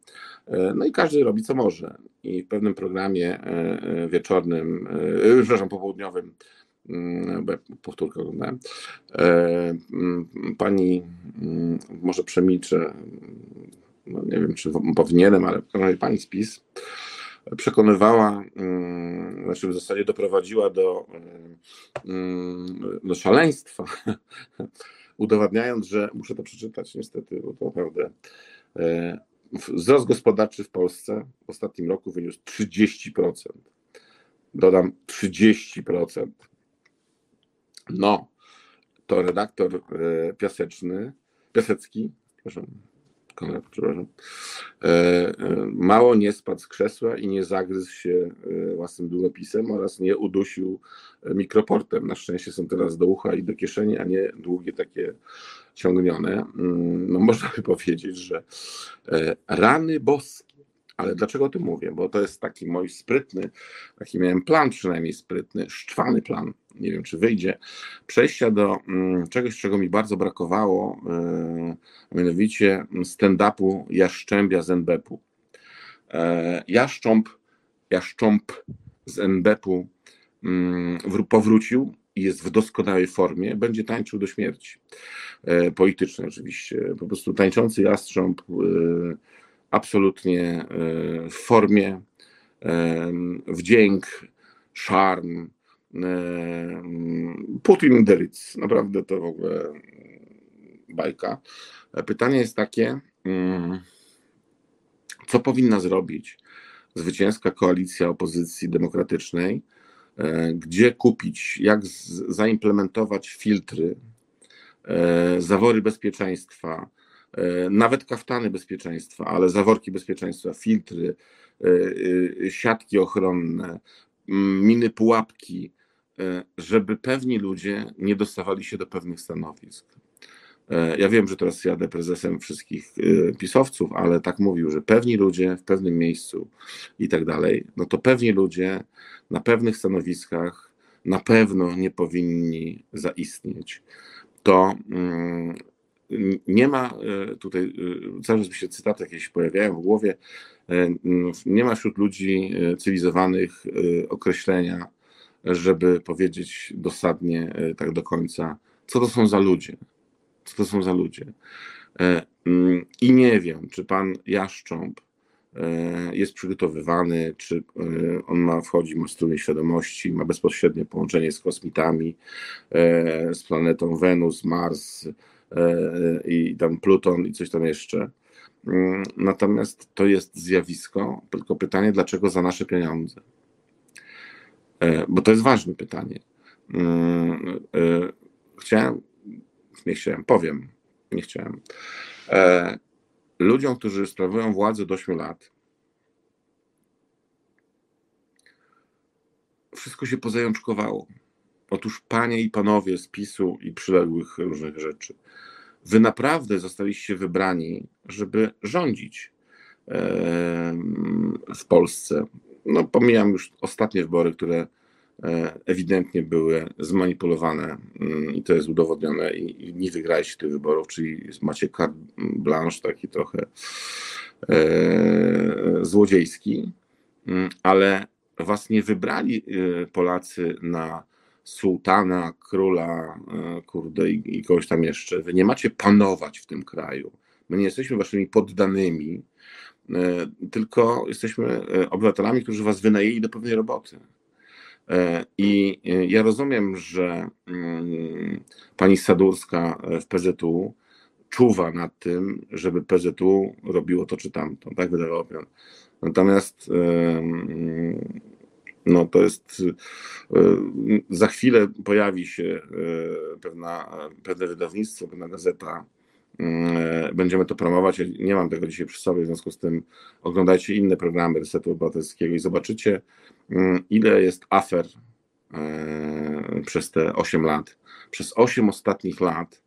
E, no i każdy robi co może. I w pewnym programie e, e, wieczornym, przepraszam, popołudniowym, mm, powtórkę oglądałem, mm, pani, mm, może przemilczę, no nie wiem, czy powinienem, ale pani spis przekonywała, znaczy w zasadzie doprowadziła do, do szaleństwa udowadniając, że muszę to przeczytać niestety, bo to naprawdę e, wzrost gospodarczy w Polsce w ostatnim roku wyniósł 30%. Dodam 30%. No, to redaktor Piaseczny, Piasecki, przepraszam, Konrad, przepraszam, mało nie spadł z krzesła i nie zagryzł się własnym długopisem oraz nie udusił mikroportem. Na szczęście są teraz do ucha i do kieszeni, a nie długie takie ciągnione. Mm, no można by powiedzieć, że rany boskie ale dlaczego o tym mówię? Bo to jest taki mój sprytny, taki miałem plan przynajmniej sprytny, szczwany plan, nie wiem czy wyjdzie, przejścia do mm, czegoś, czego mi bardzo brakowało, yy, mianowicie stand-upu Jaszczębia z NBP-u. E, Jaszcząb, Jaszcząb z NBP-u yy, powrócił i jest w doskonałej formie, będzie tańczył do śmierci. E, politycznej oczywiście. Po prostu tańczący jastrząb yy, absolutnie e, w formie, e, wdzięk, szarm. E, Putin Deritz, naprawdę to w ogóle bajka. Pytanie jest takie, mm, co powinna zrobić zwycięska koalicja opozycji demokratycznej, gdzie kupić, jak zaimplementować filtry, zawory bezpieczeństwa, nawet kaftany bezpieczeństwa, ale zaworki bezpieczeństwa, filtry, e, e, siatki ochronne, miny pułapki, żeby pewni ludzie nie dostawali się do pewnych stanowisk. Ja wiem, że teraz jadę prezesem wszystkich pisowców, ale tak mówił, że pewni ludzie w pewnym miejscu i tak dalej, no to pewni ludzie na pewnych stanowiskach na pewno nie powinni zaistnieć. To mm, nie ma e, tutaj, e, cały czas mi się cytaty jakieś pojawiają w głowie, e, nie ma wśród ludzi cywilizowanych określenia, żeby powiedzieć dosadnie tak do końca, co to są za ludzie. Co to są za ludzie. I nie wiem, czy pan Jaszcząb jest przygotowywany, czy on ma wchodzi, ma strumień świadomości, ma bezpośrednie połączenie z kosmitami, z planetą Wenus, Mars, i tam Pluton i coś tam jeszcze. Mm, natomiast to jest zjawisko, tylko pytanie, dlaczego za nasze pieniądze? E, bo to jest ważne pytanie. Mm, e, chciałem, nie chciałem, powiem, nie chciałem. Ludziom, którzy sprawują władzę do 8 lat, wszystko się pozajączkowało. Otóż panie i panowie z PiSu i przyległych różnych rzeczy, wy naprawdę zostaliście wybrani, żeby rządzić w Polsce. No, pomijam już ostatnie wybory, które e, ewidentnie były zmanipulowane mm, i to jest udowodnione i nie wygraliście tych wyborów, czyli macie carte blanche taki trochę e, złodziejski, mm, ale was nie wybrali e, Polacy na sułtana, króla, e, kurde i, i kogoś tam jeszcze. Wy nie macie panować w tym kraju. My nie jesteśmy waszymi poddanymi, e, tylko jesteśmy e, obywatelami, którzy was wynajęli do pewnej roboty. I ja rozumiem, że mm, pani Sadurska w PZU czuwa nad tym, żeby PZU robiło to czy tamto, tak wydawało. Natomiast no to jest, y, za chwilę pojawi się y, pewna, pewne wydawnictwo, pewna gazeta, będziemy to promować. Nie mam tego dzisiaj przy sobie, w związku z tym oglądajcie inne programy Resetu Obywatelskiego i zobaczycie, ile jest afer przez te 8 lat. Przez 8 ostatnich lat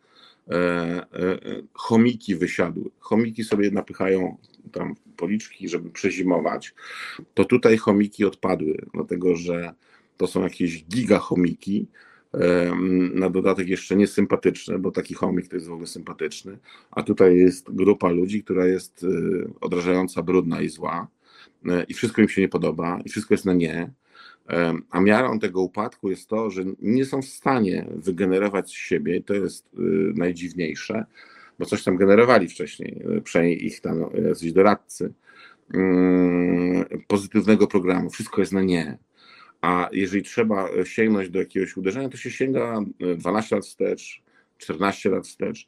chomiki wysiadły. Chomiki sobie napychają tam policzki, żeby przezimować, to tutaj chomiki odpadły, dlatego że to są jakieś gigachomiki, na dodatek jeszcze niesympatyczne, bo taki chomik to jest w ogóle sympatyczny, a tutaj jest grupa ludzi, która jest y, odrażająca, brudna i zła e, i wszystko im się nie podoba i wszystko jest na nie, a miarą tego upadku jest to, że nie są w stanie wygenerować z siebie, to jest y, najdziwniejsze, bo coś tam generowali wcześniej, e, przynajmniej ich tam e, jacyś doradcy, mm, pozytywnego programu. Wszystko jest na nie. A jeżeli trzeba sięgnąć do jakiegoś uderzenia, to się sięga 12 e, lat wstecz, 14 lat wstecz.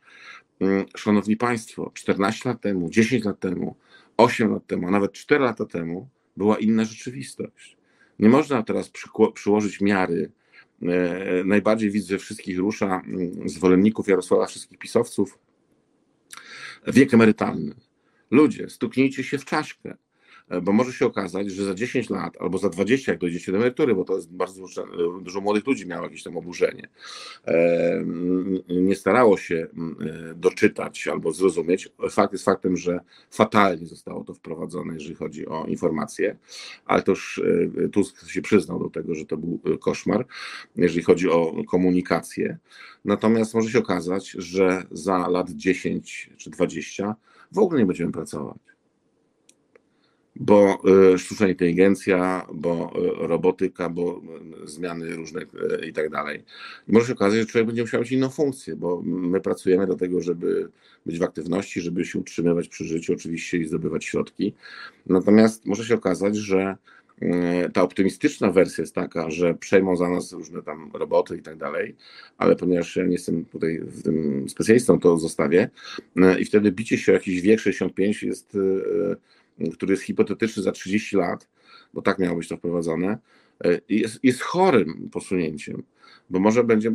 Mm, szanowni Państwo, 14 lat temu, 10 lat temu, 8 lat temu, a nawet 4 lata temu była inna rzeczywistość. Nie można teraz przyłożyć miary najbardziej widzę wszystkich rusza mm, zwolenników Jarosława, wszystkich pisowców, wiek emerytalny. Ludzie, stuknijcie się w czaszkę. E, bo może się okazać, że za 10 lat albo za 20, jak dojdziecie do emerytury, bo to jest bardzo dużo, dużo młodych ludzi miało jakieś tam oburzenie, e, nie starało się e, doczytać albo zrozumieć. Fakt jest faktem, że fatalnie zostało to wprowadzone, jeżeli chodzi o informacje, ale to już Tusk się przyznał do tego, że to był koszmar, jeżeli chodzi o komunikację. Natomiast może się okazać, że za lat 10 czy 20 w ogóle nie będziemy pracować bo e, sztuczna inteligencja, bo e, robotyka, bo e, zmiany różne i tak dalej. Może się okazać, że człowiek będzie musiał mieć inną funkcję, bo my pracujemy do tego, żeby być w aktywności, żeby się utrzymywać przy życiu oczywiście i zdobywać środki. Natomiast może się okazać, że ta optymistyczna wersja jest taka, że przejmą za nas różne tam roboty i tak dalej, ale ponieważ ja nie jestem tutaj w tym specjalistą, to zostawię i wtedy bicie się o jakiś wiek 65 jest który jest hipotetyczny za 30 lat, bo tak miało być to wprowadzone, e, jest, jest chorym posunięciem, bo może będzie, e,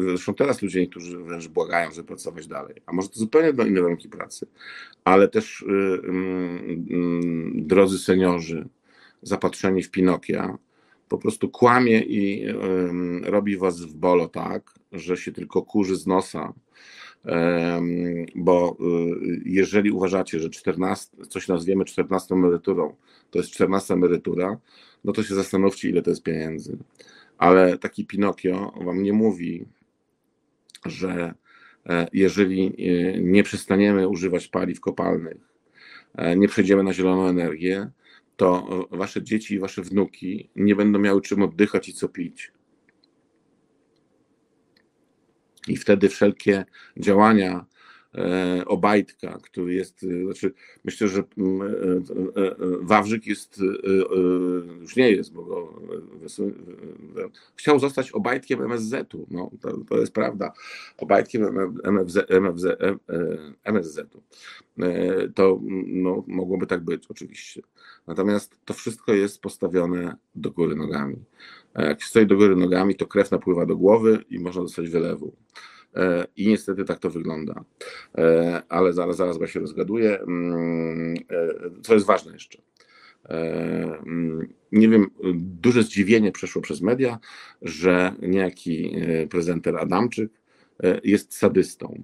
zresztą teraz ludzie niektórzy wręcz błagają, żeby pracować dalej, a może to zupełnie do inne warunki pracy, ale też yy, drodzy seniorzy, zapatrzeni w Pinokia, po prostu kłamie i yy, robi was w bolo tak, że się tylko kurzy z nosa, bo y, jeżeli uważacie, że 14, coś nazwiemy 14 emeryturą, to jest 14 emerytura, no to się zastanówcie, ile to jest pieniędzy. Ale taki Pinokio wam nie mówi, że e, jeżeli e, nie przestaniemy używać paliw kopalnych, e, nie przejdziemy na zieloną energię, to wasze dzieci i wasze wnuki nie będą miały czym oddychać i co pić. I wtedy wszelkie działania e, Obajtka, który jest, e, znaczy myślę, że mm, e, Wawrzyk jest, już nie jest, bo go chciał zostać Obajtkiem MSZ-u, no to, to jest prawda, Obajtkiem MFZ, MFZ, MSZ-u. To no, mogłoby tak być oczywiście. Natomiast to wszystko jest postawione do góry nogami. Jak stoi do góry nogami, to krew napływa do głowy i można dostać wylewu. E, I niestety tak to wygląda. E, ale zaraz, zaraz się rozgaduję. Mm, e, co jest ważne jeszcze. Mm, nie wiem, duże zdziwienie przeszło przez media, że niejaki prezenter Adamczyk jest sadystą.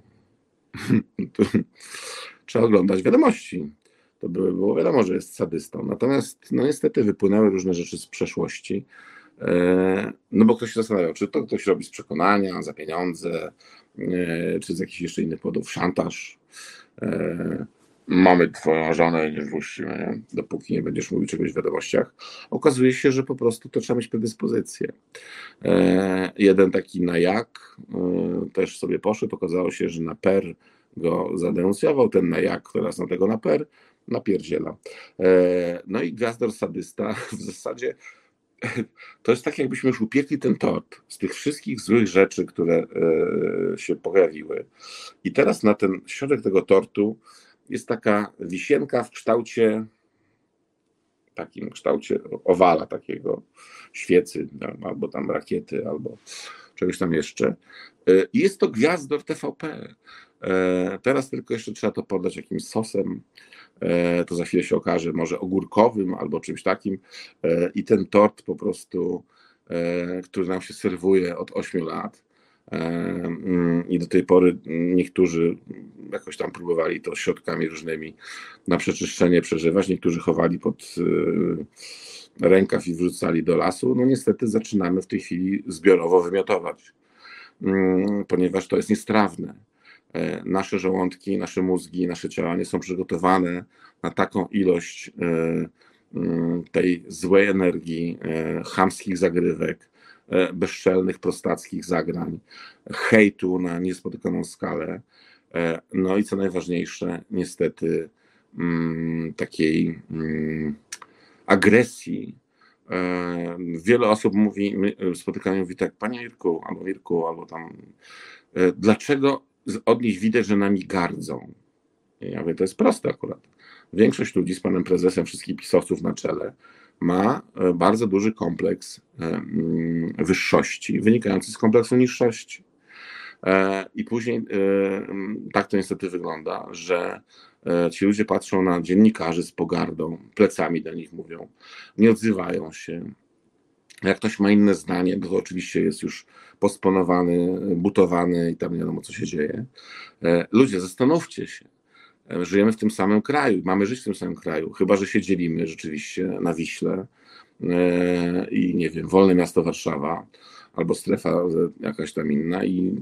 Trzeba oglądać wiadomości. To by było wiadomo, że jest sadystą. Natomiast no niestety wypłynęły różne rzeczy z przeszłości. E, no bo ktoś się zastanawiał, czy to ktoś robi z przekonania, za pieniądze, e, czy z jakichś jeszcze innych powodów, szantaż. E, mamy twoją żonę nie wpuścimy, dopóki nie będziesz mówił czegoś w wiadomościach. Okazuje się, że po prostu to trzeba mieć predyspozycję. Jeden taki na jak też sobie poszedł, okazało się, że na per go zadenuncjował, ten na jak teraz na tego na per napierdziela. No i Gazdor sadysta w zasadzie to jest tak, jakbyśmy już upiekli ten tort z tych wszystkich złych rzeczy, które e, się pojawiły. I teraz na ten środek tego tortu jest taka wisienka w kształcie takim kształcie owala takiego świecy, albo tam rakiety, albo czegoś tam jeszcze. E, I jest to gwiazdor TVP. E, teraz tylko jeszcze trzeba to podać jakimś sosem, to za chwilę się okaże, może ogórkowym albo czymś takim. E, I ten tort po prostu, który nam się serwuje od 8 lat. Mm, I do tej pory niektórzy jakoś tam próbowali to środkami różnymi na przeczyszczenie przeżywać, niektórzy chowali pod rękaw i wrzucali do lasu. No niestety zaczynamy w tej chwili zbiorowo wymiotować, mm, ponieważ to jest niestrawne E, nasze żołądki, nasze mózgi, nasze ciała nie są przygotowane na taką ilość e, mm, tej złej energii, e, chamskich zagrywek, bezczelnych, prostackich zagrań, hejtu na niespotykaną skalę. No i co najważniejsze, niestety mm, takiej mm, agresji. Wiele osób mówi, spotykamy, mówi tak, panie Irku, albo Irku, albo tam, dlaczego od nich widać, że nami gardzą. Ja mówię, to jest proste akurat. Większość ludzi z panem prezesem, wszystkich pisowców na czele, ma bardzo duży kompleks mm, wyższości, wynikający z kompleksu niższości. I później tak to niestety wygląda, że ci ludzie patrzą na dziennikarzy z pogardą, plecami do nich mówią, nie odzywają się, jak ktoś ma inne zdanie, to oczywiście jest już posponowany, butowany i tam nie wiadomo, co się dzieje. E, ludzie, zastanówcie się. E, żyjemy w tym samym kraju, mamy żyć w tym samym kraju, chyba że się dzielimy rzeczywiście na Wiśle e, i nie wiem, wolne miasto Warszawa albo strefa jakaś tam inna i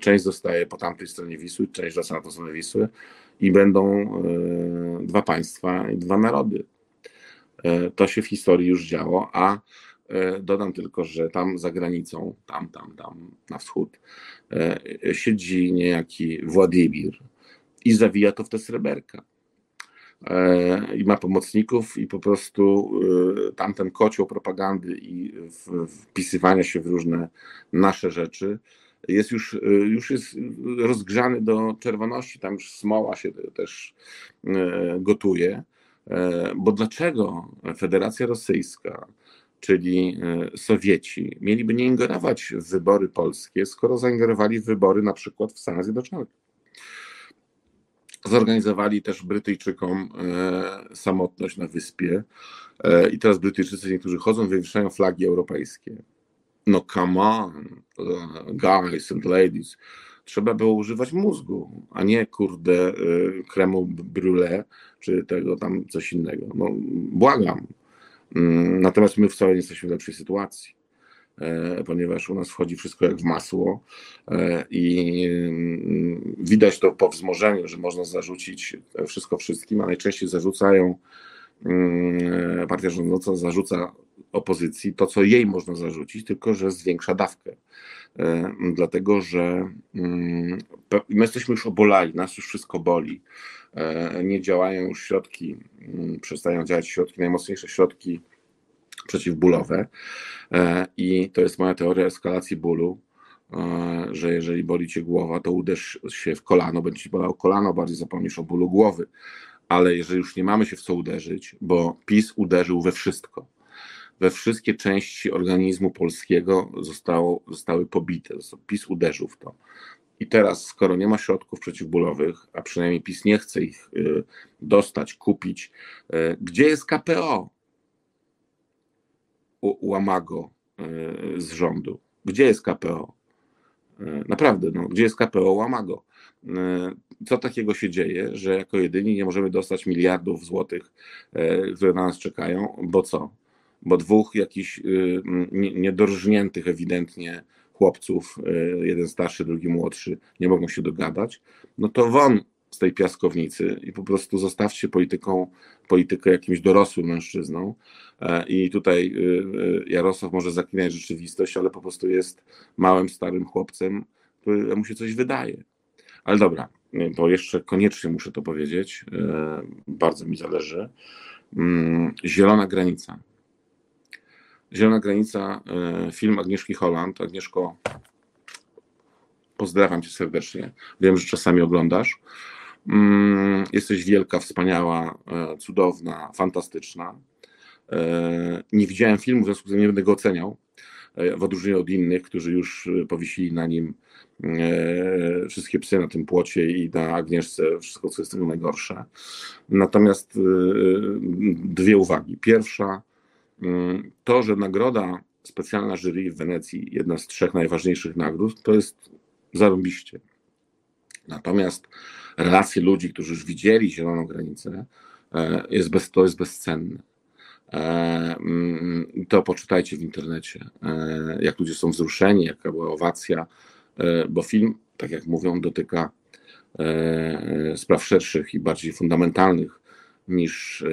część zostaje po tamtej stronie Wisły, część wraca na tą stronę Wisły i będą dwa państwa i dwa narody. To się w historii już działo, a dodam tylko, że tam za granicą, tam, tam, tam na wschód, e, siedzi niejaki Władimir i zawija to w te sreberka. E, I ma pomocników, i po prostu tamten kocioł propagandy i wpisywania się w różne nasze rzeczy jest już, już jest rozgrzany do czerwoności, tam już smoła się też gotuje. Bo dlaczego Federacja Rosyjska czyli e, Sowieci, mieliby nie ingerować w wybory polskie, skoro zaingerowali w wybory na przykład w Stanach Zjednoczonych. Zorganizowali też Brytyjczykom e, samotność na wyspie e, i teraz Brytyjczycy niektórzy chodzą, wywieszają flagi europejskie. No come on, guys and ladies. Trzeba było używać mózgu, a nie kurde kremu brûlée czy tego tam coś innego. No błagam. Mm, natomiast my wcale nie jesteśmy w lepszej sytuacji, e, ponieważ u nas wchodzi wszystko jak w masło e, i mm, widać to po wzmożeniu, że można zarzucić wszystko wszystkim, a najczęściej zarzucają, partia rządząca zarzuca opozycji to, co jej można zarzucić, tylko że zwiększa dawkę. E, dlatego, że my jesteśmy już obolali, nas już wszystko boli. E, nie działają już środki, mm, przestają działać środki, najmocniejsze środki przeciwbólowe. E, I to jest moja teoria eskalacji bólu, że jeżeli boli cię głowa, to uderz się w kolano, będzie ci bolało kolano, bardziej zapomnisz o bólu głowy. Ale jeżeli już nie mamy się w co uderzyć, bo PiS uderzył we wszystko, we wszystkie części organizmu polskiego zostało, zostały pobite. PiS uderzył w to. I teraz, skoro nie ma środków przeciwbólowych, a przynajmniej PiS nie chce ich y, dostać, kupić, y, gdzie jest KPO? Łamago y, z rządu. Gdzie jest KPO? Naprawdę, no, gdzie jest KPO Łamago? Co takiego się dzieje, że jako jedyni nie możemy dostać miliardów złotych, które na nas czekają? Bo co? Bo dwóch jakichś niedorżniętych ewidentnie chłopców, e, jeden starszy, drugi młodszy, nie mogą się dogadać, no to won z tej piaskownicy i po prostu zostawcie polityką, politykę jakimś dorosłym mężczyzną. E, I tutaj e, Jarosław może zaklinać rzeczywistość, ale po prostu jest małym, starym chłopcem, któremu się coś wydaje. Ale dobra, bo jeszcze koniecznie muszę to powiedzieć, bardzo mi zależy. Mm, zielona granica. Zielona granica, film Agnieszki Holland. Agnieszko, pozdrawiam cię serdecznie. Wiem, że czasami oglądasz. Mm, jesteś wielka, wspaniała, e, cudowna, fantastyczna. E, nie widziałem filmu, w związku z tym nie będę go oceniał, w odróżnieniu od innych, którzy już powiesili na nim wszystkie psy na tym płocie i na Agnieszce wszystko, co jest tego najgorsze. Natomiast dwie uwagi. Pierwsza, Mm, to, że nagroda specjalna jury w Wenecji, jedna z trzech najważniejszych nagród, to jest zarąbiście. Natomiast relacje ludzi, którzy już widzieli zieloną granicę, e, jest bez, to jest bezcenne. E, mm, to poczytajcie w internecie, e, jak ludzie są wzruszeni, jaka była owacja, bo film, tak jak mówią, dotyka spraw szerszych i bardziej fundamentalnych niż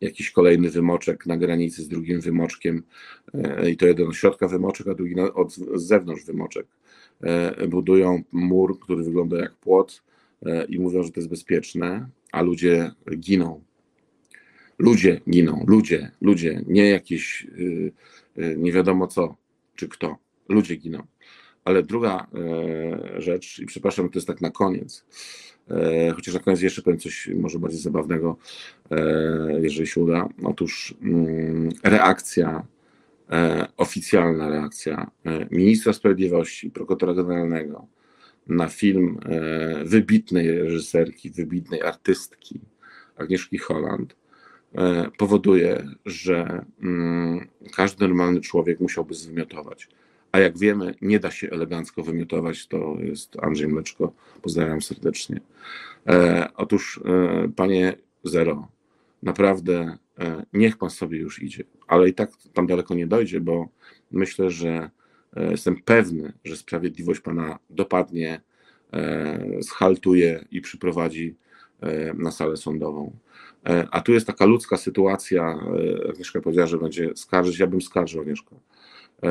jakiś kolejny wymoczek na granicy z drugim wymoczkiem e, i to jeden od środka wymoczek, a drugi od zewnątrz wymoczek. E, budują mur, który wygląda jak płot e, i mówią, że to jest bezpieczne, a ludzie giną. Ludzie giną, ludzie, ludzie, nie jakieś y, y, nie wiadomo co, czy kto. Ludzie giną. Ale druga rzecz, i przepraszam, to jest tak na koniec, chociaż na koniec jeszcze powiem coś może bardziej zabawnego, jeżeli się uda. Otóż mm, reakcja, oficjalna reakcja ministra sprawiedliwości, prokuratora generalnego na film wybitnej reżyserki, wybitnej artystki Agnieszki Holland, E, powoduje, że mm, każdy normalny człowiek musiałby zwymiotować. A jak wiemy, nie da się elegancko wymiotować, to jest Andrzej Mleczko, pozdrawiam serdecznie. E, otóż, e, panie Zero, naprawdę niech pan sobie już idzie, ale i tak tam daleko nie dojdzie, bo myślę, że jestem pewny, że sprawiedliwość pana dopadnie, schaltuje i przyprowadzi na salę sądową. E, a tu jest taka ludzka sytuacja. E, Agnieszka powiedziała, że będzie skarżyć. Ja bym skarżył Agnieszkę. E,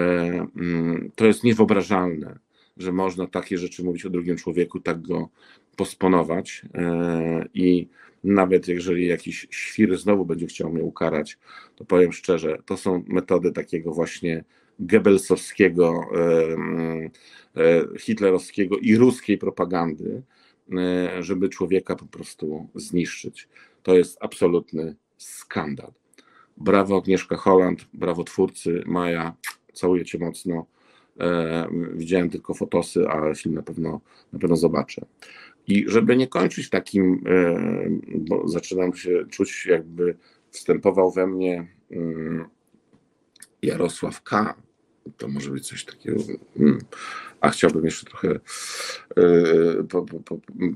mm, to jest niewyobrażalne, że można takie rzeczy mówić o drugim człowieku, tak go posponować. I nawet jeżeli jakiś świr znowu będzie chciał mnie ukarać, to powiem szczerze, to są metody takiego właśnie Goebbelsowskiego, mm, hitlerowskiego i ruskiej propagandy, żeby człowieka po prostu zniszczyć. To jest absolutny skandal. Brawo Agnieszka Holland, brawo twórcy Maja, całuję cię mocno. E, widziałem tylko fotosy, ale film na pewno, na pewno zobaczę. I żeby nie kończyć takim, e, bo zaczynam się czuć, jakby wstępował we mnie mm, Jarosław K., to może być coś takiego. Hmm. A chciałbym jeszcze trochę po,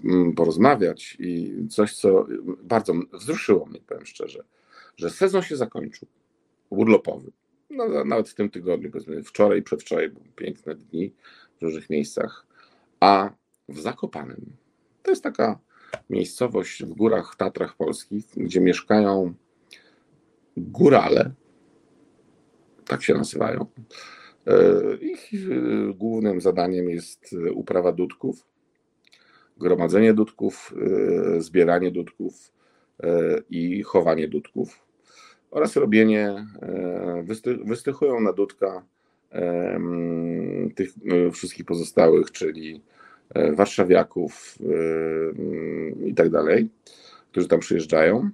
mm, porozmawiać i coś, co bardzo wzruszyło mnie, powiem szczerze, że sezon się zakończył, urlopowy. No, nawet w tym tygodniu, powiedzmy wczoraj przedwczoraj były piękne dni w różnych miejscach, a w Zakopanem, to jest taka miejscowość w górach Tatrach Polskich, gdzie mieszkają górale, tak się nazywają. E, ich e, głównym zadaniem jest uprawa dudków, gromadzenie dudków, e, zbieranie dudków i chowanie dudków oraz robienie, wystychują na dudka tych wszystkich pozostałych, czyli warszawiaków i tak dalej, którzy tam przyjeżdżają.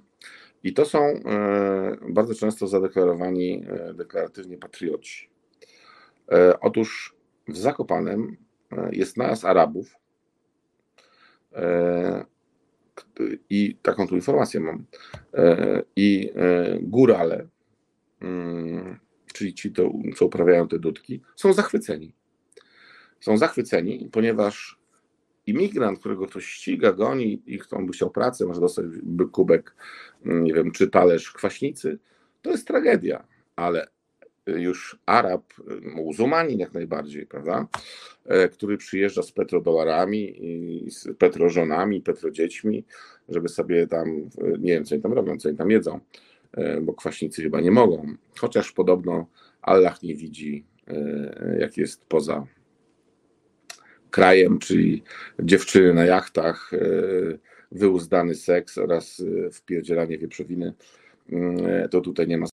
I to są e, bardzo często zadeklarowani e, deklaratywnie patrioci. E, otóż w Zakopanem jest najazd Arabów i taką tu informację mam. I górale, mm, czyli ci, to, co uprawiają te dudki, są zachwyceni. Są zachwyceni, ponieważ imigrant, którego ktoś ściga, goni i kto by chciał pracę, może dostać kubek, mm, nie wiem, czy talerz kwaśnicy, to jest tragedia, ale już Arab, muzułmanin jak najbardziej, prawda, e, który przyjeżdża z petrodolarami, z petrożonami, petrodziećmi, żeby sobie tam, nie wiem, co oni tam robią, co oni tam jedzą, e, bo kwaśnicy chyba nie mogą, chociaż podobno Allah nie widzi, e, jak jest poza krajem, czyli dziewczyny na jachtach, wyuzdany seks oraz wpierdzielanie wieprzowiny, mm, to tutaj nie ma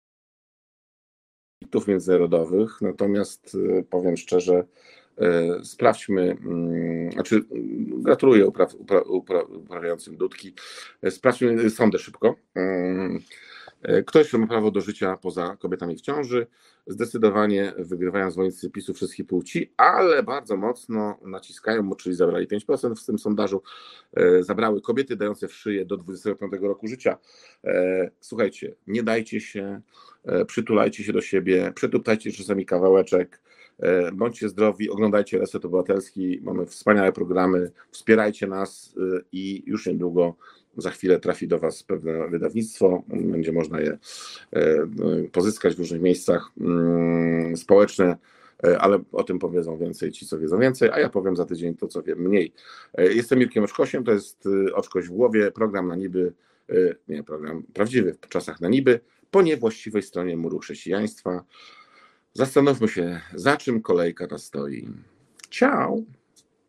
konfliktów międzynarodowych, natomiast powiem szczerze, sprawdźmy, mm, znaczy gratuluję upraw, uprawiającym dudki, sprawdźmy sądę szybko. E, ktoś, kto ma prawo do życia poza kobietami w ciąży, zdecydowanie wygrywają zwolennicy PiSu wszystkich płci, ale bardzo mocno naciskają, czyli zabrali 5% w tym sondażu, e, zabrały kobiety dające w szyję do 25 roku życia. E, słuchajcie, nie dajcie się, przytulajcie się do siebie, przytuptajcie czasami kawałeczek, bądźcie zdrowi, oglądajcie Reset Obywatelski, mamy wspaniałe programy, wspierajcie nas i już niedługo za chwilę trafi do Was pewne wydawnictwo, będzie można je e, pozyskać w różnych miejscach mm, społeczne, e, ale o tym powiedzą więcej ci, co wiedzą więcej, a ja powiem za tydzień to, co wiem mniej. E, jestem Mirkiem Oczkosiem, to jest Oczkoś w głowie, program na niby, nie, program prawdziwy w czasach na niby, po niewłaściwej stronie muru chrześcijaństwa. Zastanówmy się, za czym kolejka ta stoi. Ciao!